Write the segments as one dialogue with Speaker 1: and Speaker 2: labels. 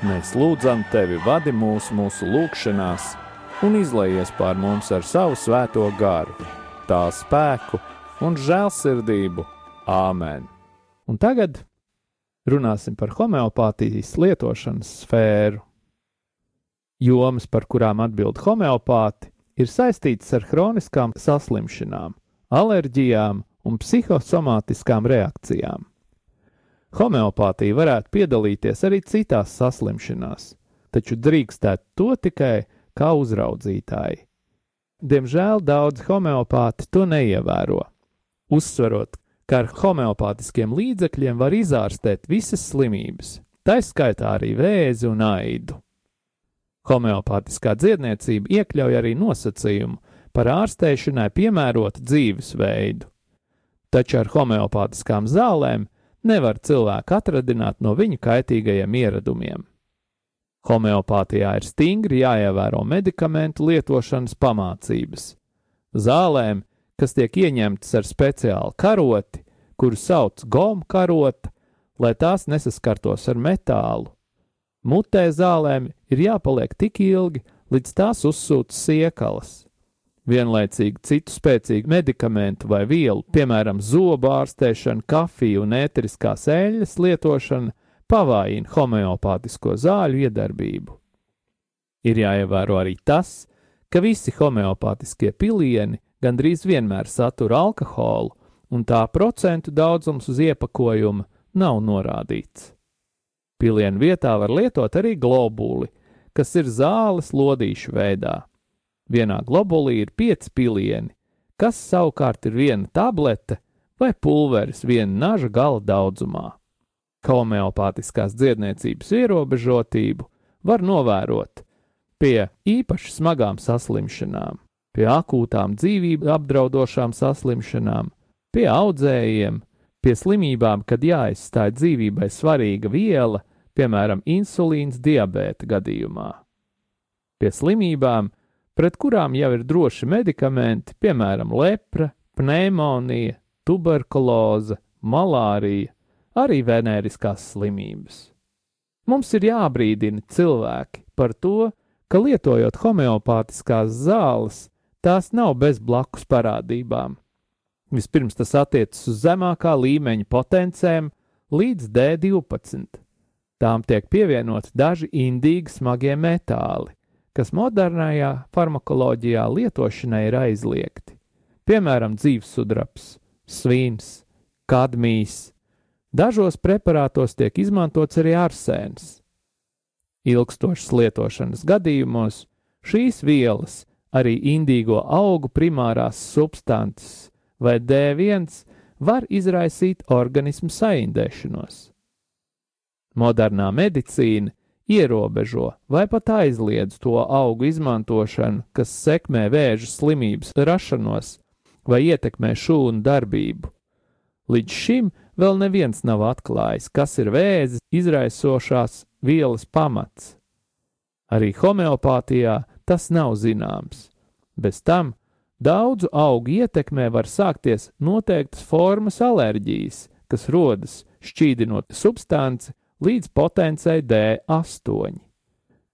Speaker 1: Mēs lūdzam tevi, vadi mūs mūsu lūgšanās, un izlaies pār mums ar savu svēto garu, tā spēku un žēlsirdību. Āmen! Un tagad runāsim par homeopātijas lietošanas sfēru. Jomas, par kurām atbild homeopāti, ir saistītas ar chroniskām saslimšanām, alerģijām un psihosomātiskām reakcijām. Homeopātija varētu piedalīties arī citās saslimšanās, taču drīkstētu to tikai kā uzraudzītāji. Diemžēl daudz homeopāti to neievēro, uzsverot, ka ar homeopātiskiem līdzekļiem var izārstēt visas slimības, tā skaitā arī vēzi un aidu. Homeopātiskā dziedniecība iekļauj arī nosacījumu par ārstēšanai piemērotu dzīvesveidu, taču ar homeopātiskām zālēm nevar cilvēku atradināt no viņu kaitīgajiem ieradumiem. Homeopātijā ir stingri jāievēro medikamentu lietošanas pamācības. Zālēm, kas tiek ieņemtas ar speciālu karoti, kuru sauc goma karota, lai tās nesaskartos ar metālu. Mutē zālēm ir jāpaliek tik ilgi, līdz tās uzsūta siekalas. Vienlaicīgi citu spēcīgu medikamentu vai vielu, piemēram, zobu ārstēšana, kafiju un ēteriskās eļļas lietošana, pavājina homeopātisko zāļu iedarbību. Ir jāievēro arī tas, ka visi homeopātiskie pilieni gandrīz vienmēr satura alkoholu, un tā procentu daudzums uz iepakojuma nav norādīts. Pilienu vietā var lietot arī globuli, kas ir zāles lodīšu veidā. Vienā globulī ir pieci pilieni, kas savukārt ir viena tablete vai pulveris viena naža gala daudzumā. Homeopātiskās dziedniecības ierobežotību var novērot pie īpaši smagām saslimšanām, pie akūtām dzīvību apdraudošām saslimšanām, pie audzējiem, pie slimībām, kad jāizstāj dzīvībai svarīga viela, piemēram, insulīns diabēta gadījumā. Pie slimībām, pret kurām jau ir droši medikamenti, piemēram, lepra, pneimonija, tuberkuloze, malārija, arī venēriskās slimības. Mums ir jābrīdina cilvēki par to, ka lietojot homeopātiskās zāles, tās nav bez blakus parādībām. Vispirms tas attiecas uz zemākā līmeņa potencēm līdz D12. Tām tiek pievienoti daži indīgi smagie metāli, kas modernajā farmakoloģijā lietošanai ir aizliegti. Piemēram, dzīvesudrabs, svins, kadmijs, Dažos preparātos tiek izmantots arī arsēns. Ilgstošas lietošanas gadījumos šīs vielas, arī indīgo augu primārās substances vai D1, var izraisīt organismu saindēšanos. Modernā medicīna ierobežo vai pat aizliedz to augu izmantošanu, kas sekmē vēža slimības rašanos vai ietekmē šūnu darbību. Līdz šim vēl neviens nav atklājis, kas ir vēzis izraisošās vielas pamats. Arī homeopātijā tas nav zināms. Bez tam daudzu augu ietekmē var sākties noteiktas formas alerģijas, kas rodas šķīdinot substanci līdz potencei D8.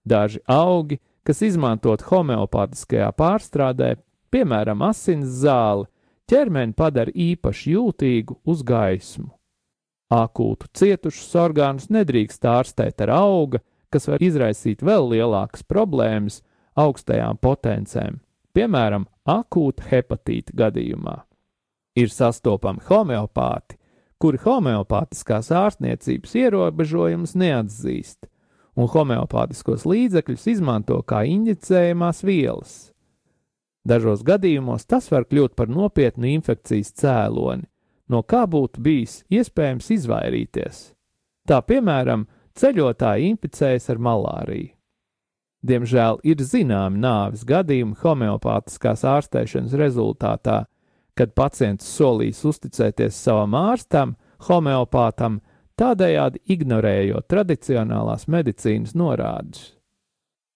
Speaker 1: Daži augi, kas izmantot homeopātiskajā pārstrādē, piemēram, asins zāli, ķermeni padara īpaši jūtīgu uz gaismu. Akūtu cietušus orgānus nedrīkst ārstēt ar auga, kas var izraisīt vēl lielākas problēmas augstajām potencēm, piemēram, akūta hepatīta gadījumā. Ir sastopami homeopāti, kuri homeopātiskās ārstniecības ierobežojumus neatzīst, un homeopātiskos līdzekļus izmanto kā injicējumās vielas. Dažos gadījumos tas var kļūt par nopietnu infekcijas cēloni, no kā būtu bijis iespējams izvairīties. Tā piemēram, ceļotāji inficējas ar malāriju. Diemžēl ir zināmi nāves gadījumi homeopātiskās ārstēšanas rezultātā, kad pacients solīs uzticēties savam ārstam, homeopātam, tādējādi ignorējot tradicionālās medicīnas norādes.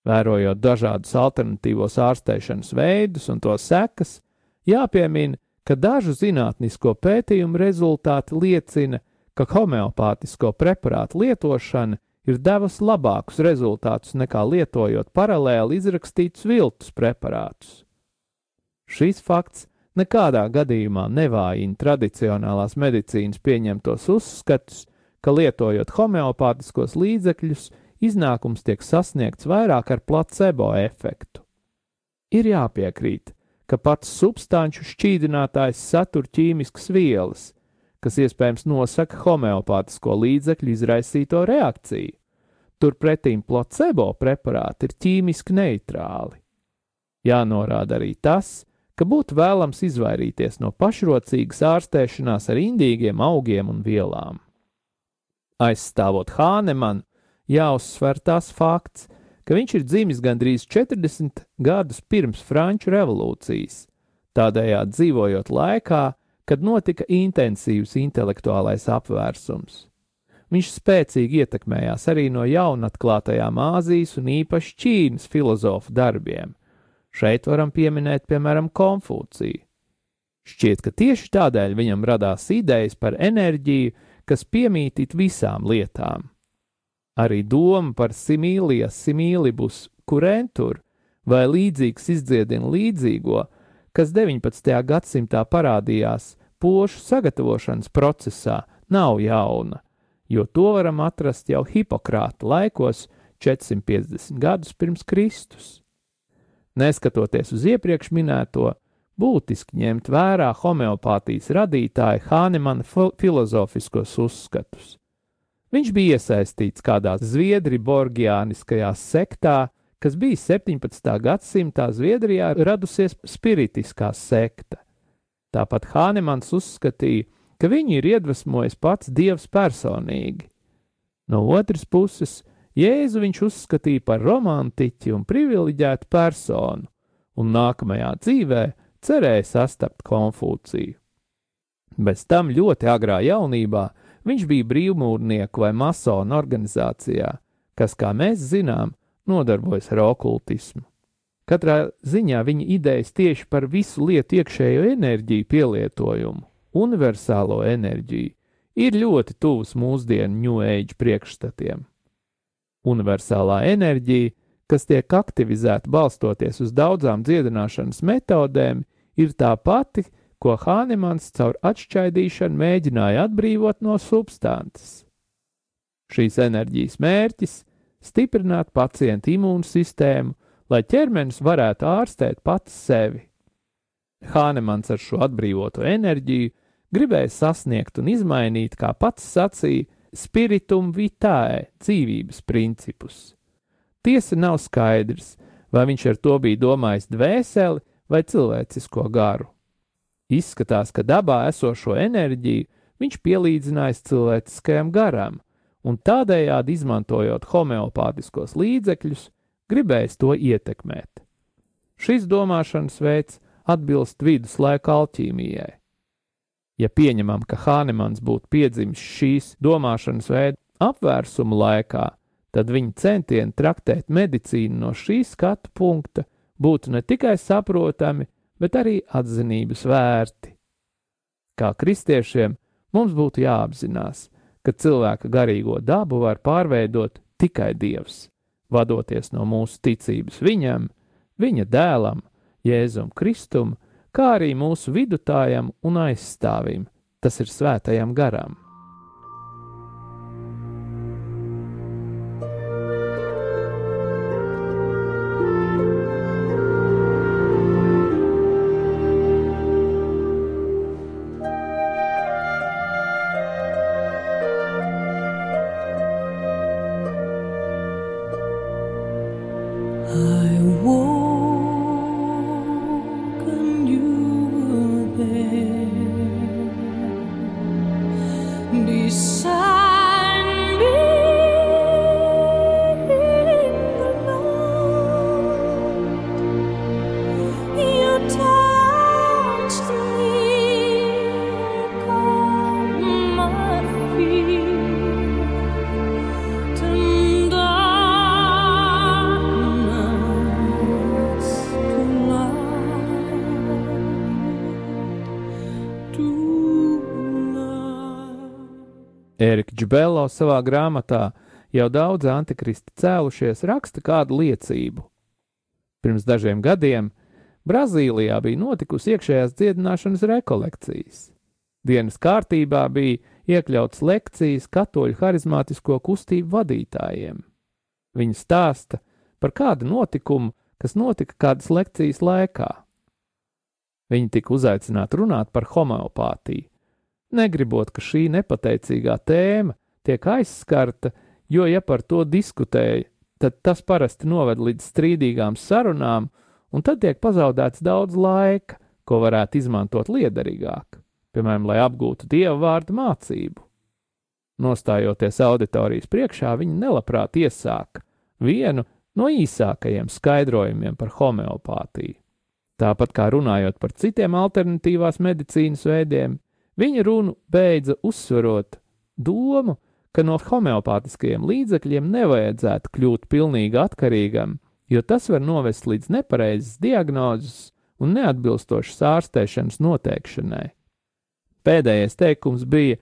Speaker 1: Vērojot dažādus alternatīvos ārstēšanas veidus un to sekas, jāpiemina, ka dažu zinātnisko pētījumu rezultāti liecina, ka homeopātisko preparātu lietošana ir devusi labākus rezultātus nekā lietojot paralēli izrakstītus viltus preparātus. Šis fakts nekādā gadījumā nevājina tradicionālās medicīnas pieņemtos uzskatus, ka lietojot homeopātiskos līdzekļus, iznākums tiek sasniegts vairāk ar placebo efektu. Ir jāpiekrīt, ka pats substanču šķīdinātājs satur ķīmiskas vielas, kas iespējams nosaka homeopātisko līdzekļu izraisīto reakciju. Turpretīm placebo preparāti ir ķīmiski neitrāli. Jānorāda arī tas, ka būtu vēlams izvairīties no pašrocīgas ārstēšanās ar indīgiem augiem un vielām. Aizstāvot Hānemanu, jāuzsver tas fakts, ka viņš ir dzimis gandrīz 40 gadus pirms Franču revolūcijas, tādējādi dzīvojot laikā, kad notika intensīvs intelektuālais apvērsums. Viņš spēcīgi ietekmējās arī no jaunatklātajām Āzijas un īpaši Ķīnas filozofu darbiem. Šeit varam pieminēt, piemēram, Konfūciju. Šķiet, ka tieši tādēļ viņam radās idejas par enerģiju, kas piemītīt visām lietām. Arī doma par simīlijas, simīlibus, kurentur vai līdzīgs izdziedina līdzīgo, kas 19. gadsimtā parādījās pošu sagatavošanas procesā, nav jauna jo to varam atrast jau Hipokrāta laikos, 450 gadus pirms Kristus. Neskatoties uz iepriekš minēto, būtiski ņemt vērā homeopātijas radītāja Hānemana filozofiskos uzskatus. Viņš bija iesaistīts kādā Zviedri borgiāniskajā sektā, kas bija 17. gadsimtā Zviedrijā radusies spiritiskā sekta. Tāpat Hānemans uzskatīja, ka viņu ir iedvesmojis pats Dievs personīgi. No otras puses, Jēzu viņš uzskatīja par romantiķu un privileģētu personu, un nākamajā dzīvē cerēja sastapt Konfūciju. Bez tam ļoti agrā jaunībā viņš bija brīvmūrnieku vai masonu organizācijā, kas, kā mēs zinām, nodarbojas ar okultismu. Katrā ziņā viņa idejas tieši par visu lietu iekšējo enerģiju pielietojumu universālo enerģiju, ir ļoti tuvs mūsdienu New Age priekšstatiem. Universālā enerģija, kas tiek aktivizēta balstoties uz daudzām dziedināšanas metodēm, ir tā pati, ko Hānemans caur atšķaidīšanu mēģināja atbrīvot no substances. Šīs enerģijas mērķis - stiprināt pacienta imūnsistēmu, lai ķermenis varētu ārstēt pats sevi. Hānemans ar šo atbrīvoto enerģiju gribēja sasniegt un izmainīt, kā pats sacīja, spiritum vitae dzīvības principus. Tiesa nav skaidrs, vai viņš ar to bija domājis dvēseli vai cilvēcisko garu. Izskatās, ka dabā esošo enerģiju viņš pielīdzinājis cilvēciskajam garam, un tādējādi izmantojot homeopātiskos līdzekļus, gribējis to ietekmēt. Šis domāšanas veids atbilst viduslaika alķīmijai. Ja pieņemam, ka Hānemans būtu piedzimis šīs domāšanas veida apvērsuma laikā, tad viņa centieni traktēt medicīnu no šī skatu punkta būtu ne tikai saprotami, bet arī atzinības vērti. Kā kristiešiem mums būtu jāapzinās, ka cilvēka garīgo dabu var pārveidot tikai Dievs, vadoties no mūsu ticības viņam, viņa dēlam, Jēzum Kristum, kā arī mūsu vidutājam un aizstāvim, tas ir svētajam garam. Erika Džbelo savā grāmatā jau daudz antikristi cēlušies raksta kādu liecību. Pirms dažiem gadiem Brazīlijā bija notikusi iekšējās dziedināšanas rekolekcijas. Dienas kārtībā bija iekļauts lekcijas katoļu harizmātisko kustību vadītājiem. Viņi stāsta par kādu notikumu, kas notika kādas lekcijas laikā. Viņi tika uzaicināti runāt par homeopātiju, negribot, ka šī nepateicīgā tēma tiek aizskarta, jo, ja par to diskutēja, tad tas parasti noved līdz strīdīgām sarunām, un tad tiek pazaudēts daudz laika, ko varētu izmantot liederīgāk, piemēram, lai apgūtu dievu vārdu mācību. Nostājoties auditorijas priekšā, viņi nelabprāt iesāka vienu no īsākajiem skaidrojumiem par homeopātiju. Tāpat kā runājot par citiem alternatīvās medicīnas veidiem, viņa runu beidza uzsverot domu, ka no homeopātiskajiem līdzekļiem nevajadzētu kļūt pilnīgi atkarīgam, jo tas var novest līdz nepareizas diagnozes un neatbilstošas ārstēšanas noteikšanai. Pēdējais teikums bija: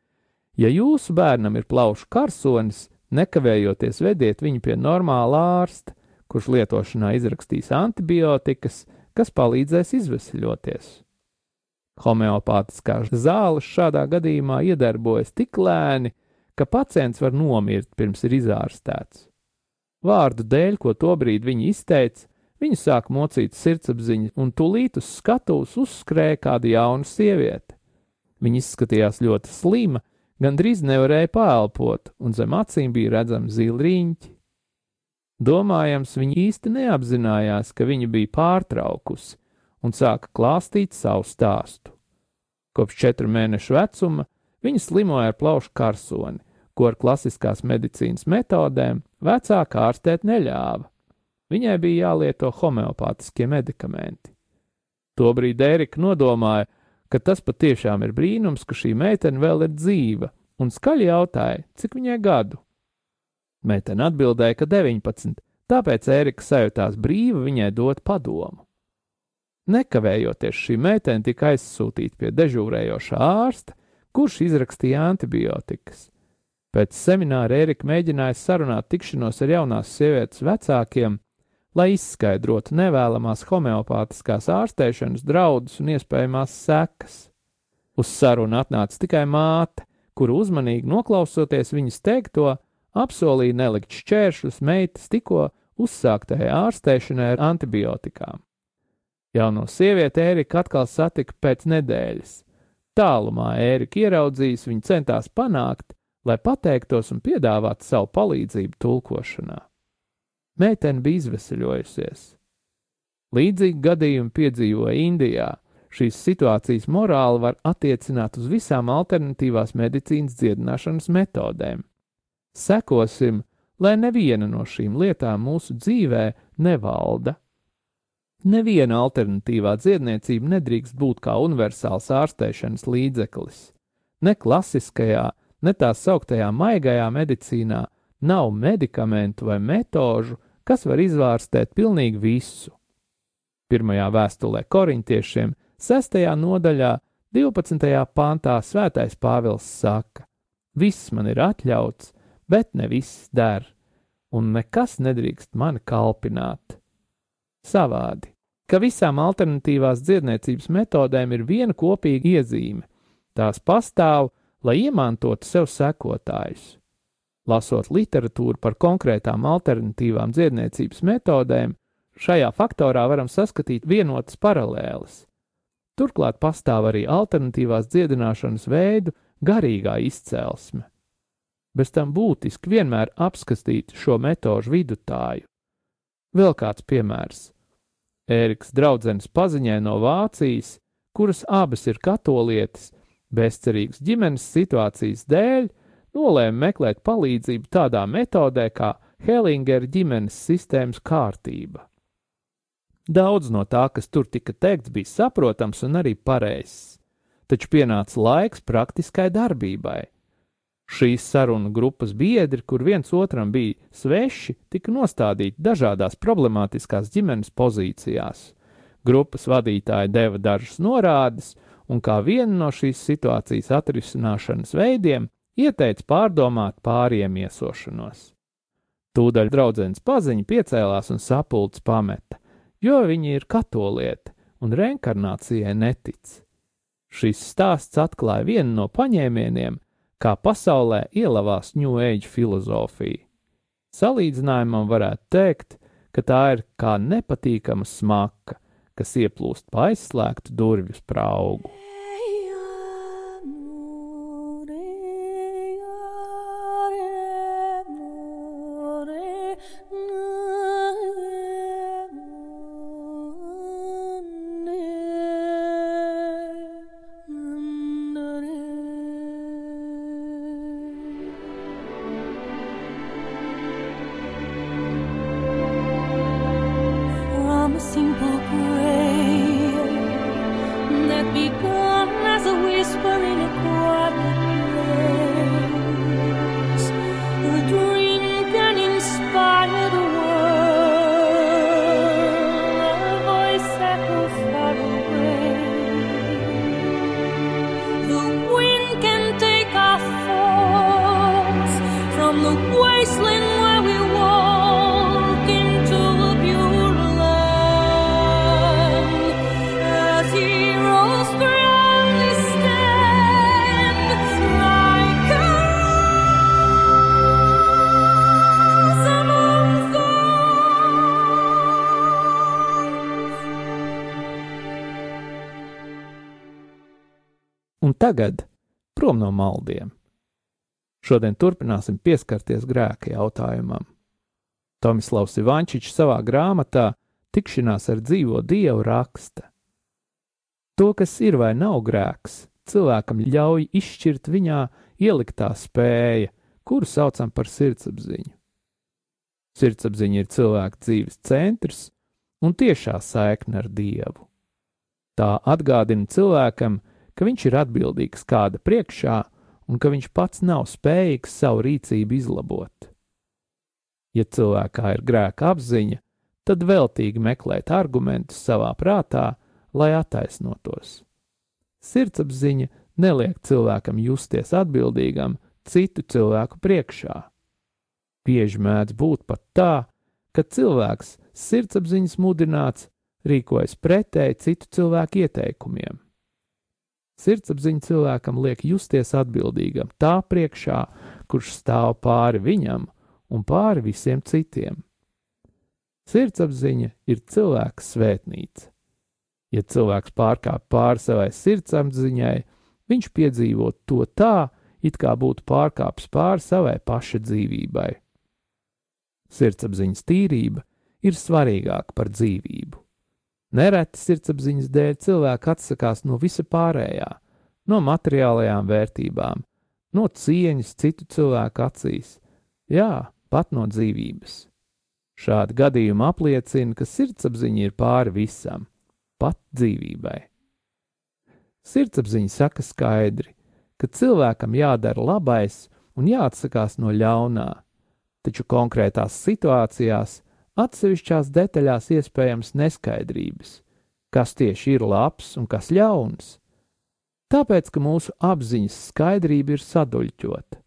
Speaker 1: ja jūsu bērnam ir plaušu karsonis, nekavējoties vediet viņu pie normāla ārsta, kurš lietošanā izrakstīs antibiotikas, kas palīdzēs izvesaļoties. Homeopātiskās zāles šādā gadījumā iedarbojas tik lēni, ka pacients var nomirt pirms ir izārstēts. Vārdu dēļ, ko tobrīd viņi izteica, viņi sāk mocīt sirdsapziņu, un tūlīt uz skatuves uzskrēja kāda jauna sieviete. Viņa izskatījās ļoti slima, gandrīz nevarēja pāelpot, un zem acīm bija redzami zili riņķi. Domājams, viņa īsti neapzinājās, ka viņa bija pārtraukusi un sāka klāstīt savu stāstu. Kopš četru mēnešu vecuma viņa slimoja ar plaušu karsoni, ko ar klasiskās medicīnas metodēm vecāka ārstēt neļāva. Viņai bija jālieto homeopātiskie medikamenti. Tobrīd Ērika nodomāja, ka tas patiešām ir brīnums, ka šī meitene vēl ir dzīva, un skaļi jautāja, cik viņai gadu. Meitene atbildēja, ka 19, tāpēc Ērika sajūtās brīva viņai dot padomu. Nekavējoties šī meitene tika aizsūtīta pie dežūrējošā ārsta, kurš izrakstīja antibiotikas. Pēc semināra Erika mēģināja sarunāt tikšanos ar jaunās sievietes vecākiem, lai izskaidrotu nevēlamās homeopātiskās ārstēšanas draudus un iespējamās sekas. Uz sarunu atnāca tikai māte, kuru uzmanīgi noklausoties viņas teikto, apsolīja nelikt šķēršļus meitas tikko uzsāktajai ārstēšanai ar antibiotikām. Jauno sievieti Ērika atkal satika pēc nedēļas. Tālumā Ērika ieraudzījis, viņa centās panākt, lai pateiktos un piedāvātu savu palīdzību tulkošanā. Meitene bija izveseļojusies. Līdzīgi gadījumi piedzīvoja Indijā. Šīs situācijas morāli var attiecināt uz visām alternatīvās medicīnas dziedināšanas metodēm. Sekosim, lai neviena no šīm lietām mūsu dzīvē nevalda. Neviena alternatīvā dziedniecība nedrīkst būt kā universāls ārstēšanas līdzeklis. Ne klasiskajā, ne tā sauktajā maigajā medicīnā nav medikamentu vai metožu, kas var izvārstēt pilnīgi visu. Pirmajā vēstulē korintiešiem, 6. nodaļā, 12. pāntā Svētais Pāvils saka: Viss man ir atļauts, bet ne viss der, un nekas nedrīkst mani kalpināt. Savādi, ka visām alternatīvās dziedniecības metodēm ir viena kopīga iezīme - tās pastāv lai iemantotu sev sekotājus. Lasot literatūru par konkrētām alternatīvām dziedniecības metodēm, šajā faktorā varam saskatīt vienotas paralēles. Turklāt pastāv arī alternatīvās dziedināšanas veidu garīgā izcelsme. Bez tam būtiski vienmēr apskatīt šo metožu vidutāju. Vēl kāds piemērs. Ēriks draudzens paziņai no Vācijas, kuras abas ir katolietis, bezcerīgas ģimenes situācijas dēļ nolēma meklēt palīdzību tādā metodē kā Hellingera ģimenes sistēmas kārtība. Daudz no tā, kas tur tika teikts, bija saprotams un arī pareizs, taču pienāca laiks praktiskai darbībai. Šīs sarunu grupas biedri, kur viens otram bija sveši, tika nostādīti dažādās problemātiskās ģimenes pozīcijās. Grupas vadītāji deva dažas norādes, un kā vienu no šīs situācijas atrisināšanas veidiem ieteica pārdomāt pāriem iesošanos. Tūdaļ draudzens paziņa piecēlās un sapulcs pameta, jo viņi ir katolieti un reinkarnācijai netic. Šis stāsts atklāja vienu no paņēmieniem, kā pasaulē ielavās New Age filozofija. Salīdzinājumam varētu teikt, ka tā ir kā nepatīkama smaka, kas ieplūst pa aizslēgtu durvju spraugu. Tagad prom no maldiem. Šodien turpināsim pieskarties grēka jautājumam. Tomislavs Ivančičs savā grāmatā Tikšanās ar dzīvo dievu raksta. To, kas ir vai nav grēks, cilvēkam ļauj izšķirt viņā ieliktā spēja, kuru saucam par sirdsapziņu. Sirdsapziņa ir cilvēka dzīves centrs un tiešā saikne ar dievu. Tā atgādina cilvēkam, ka viņš ir atbildīgs kāda priekšā un ka viņš pats nav spējīgs savu rīcību izlabot. Ja cilvēkā ir grēka apziņa, tad veltīgi meklēt argumentus savā prātā, lai attaisnotos. Sirdsapziņa neliek cilvēkam justies atbildīgam citu cilvēku priekšā. Bieži mēdz būt pat tā, ka cilvēks sirdsapziņas mudināts rīkojas pretēji citu cilvēku ieteikumiem. Sirdsapziņa cilvēkam liek justies atbildīgam tā priekšā, kurš stāv pāri viņam un pāri visiem citiem. Sirdsapziņa ir cilvēka svētnīca. Ja cilvēks pārkāp pāri savai sirdsapziņai, viņš piedzīvo to tā, it kā būtu pārkāpis pāri savai paša dzīvībai. Sirdsapziņas tīrība ir svarīgāka par dzīvību. Nereti sirdsapziņas dēļ cilvēks atsakās no visa pārējā, no materiālajām vērtībām, no cieņas citu cilvēku acīs, jā, pat no dzīvības. Šādi gadījumi apliecina, ka sirdsapziņa ir pāri visam, pat dzīvībai. Sirdsapziņa saka skaidri, ka cilvēkam jādara labais un jāatsakās no ļaunā, taču konkrētās situācijās, atsevišķās detaļās iespējams neskaidrības, kas tieši ir labs un kas ļauns. Tāpēc, ka mūsu apziņas skaidrība ir saduļķota.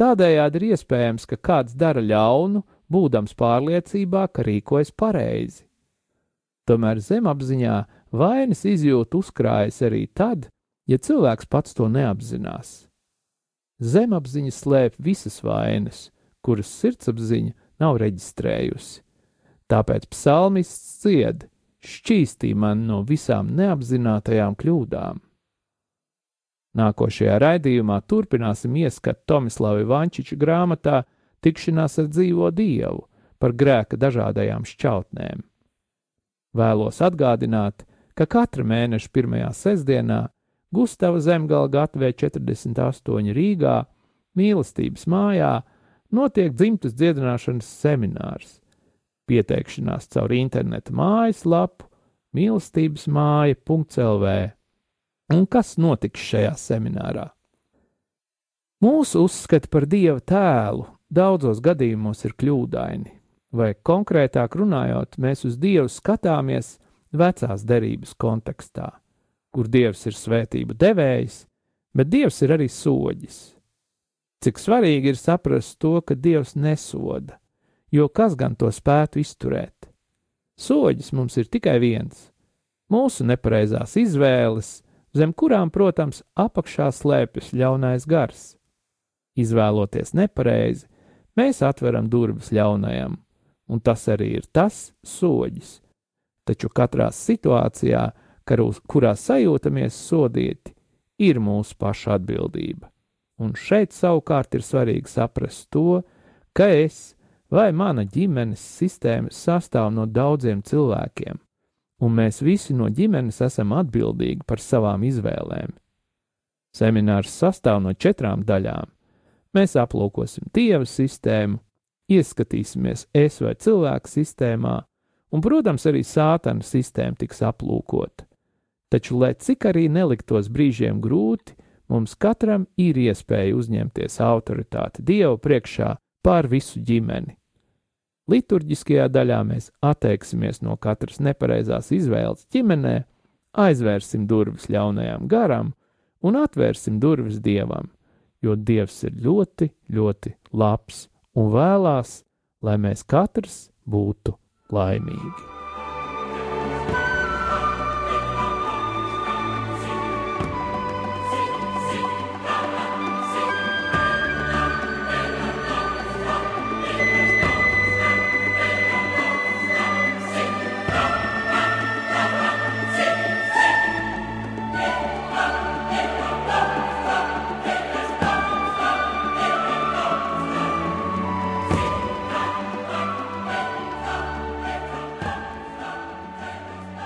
Speaker 1: Tādējādi ir iespējams, ka kāds dara ļaunu būdams pārliecībā, ka rīkojas pareizi. Tomēr zemapziņā vainas izjūta uzkrājas arī tad, ja cilvēks pats to neapzinās. Zemapziņa slēp visas vainas, kuras sirdsapziņa nav reģistrējusi. Tāpēc psalmists cied: šķīstī man no visām neapzinātajām kļūdām. Nākošajā raidījumā turpināsim ieskatu Tomislava Vančiča grāmatā tikšanās ar dzīvo dievu, par grēka dažādajām šķautnēm. Vēlos atgādināt, ka katra mēneša pirmajā sestdienā Gustava Zemgala gatavē 48 Rīgā, mīlestības mājā, notiek dzimtas dziedināšanas seminārs. Pieteikšanās caur interneta mājaslapu mīlestības māja.lv. Un kas notiks šajā seminārā? Mūsu uzskati par Dieva tēlu daudzos gadījumos ir kļūdaini, vai konkrētāk runājot, mēs uz Dievu skatāmies vecās derības kontekstā, kur Dievs ir svētību devējs, bet Dievs ir arī soģis. Cik svarīgi ir saprast to, ka Dievs nesoda, jo kas gan to spētu izturēt? Soģis mums ir tikai viens - mūsu nepareizās izvēles, zem kurām, protams, apakšā slēpjas ļaunais gars. Izvēloties nepareizi, mēs atveram durvis ļaunajam, un tas arī ir tas soģis. Taču katrā situācijā, kurā sajūtamies sodīti, ir mūsu paša atbildība. Un šeit savukārt ir svarīgi saprast to, ka es vai mana ģimenes sistēma sastāv no daudziem cilvēkiem, un mēs visi no ģimenes esam atbildīgi par savām izvēlēm. Seminārs sastāv no četrām daļām Mēs aplūkosim dieva sistēmu, ieskatīsimies es vai cilvēku sistēmā, un, protams, arī sātana sistēma tiks aplūkota. Taču, lai cik arī neliktos brīžiem grūti, mums katram ir iespēja uzņemties autoritāti Dieva priekšā pār visu ģimeni. Liturģiskajā daļā mēs atteiksimies no katras nepareizās izvēles ģimenē, aizvērsim durvis ļaunajam garam un atvērsim durvis dievam jo Dievs ir ļoti, ļoti labs un vēlās, lai mēs katrs būtu laimīgi.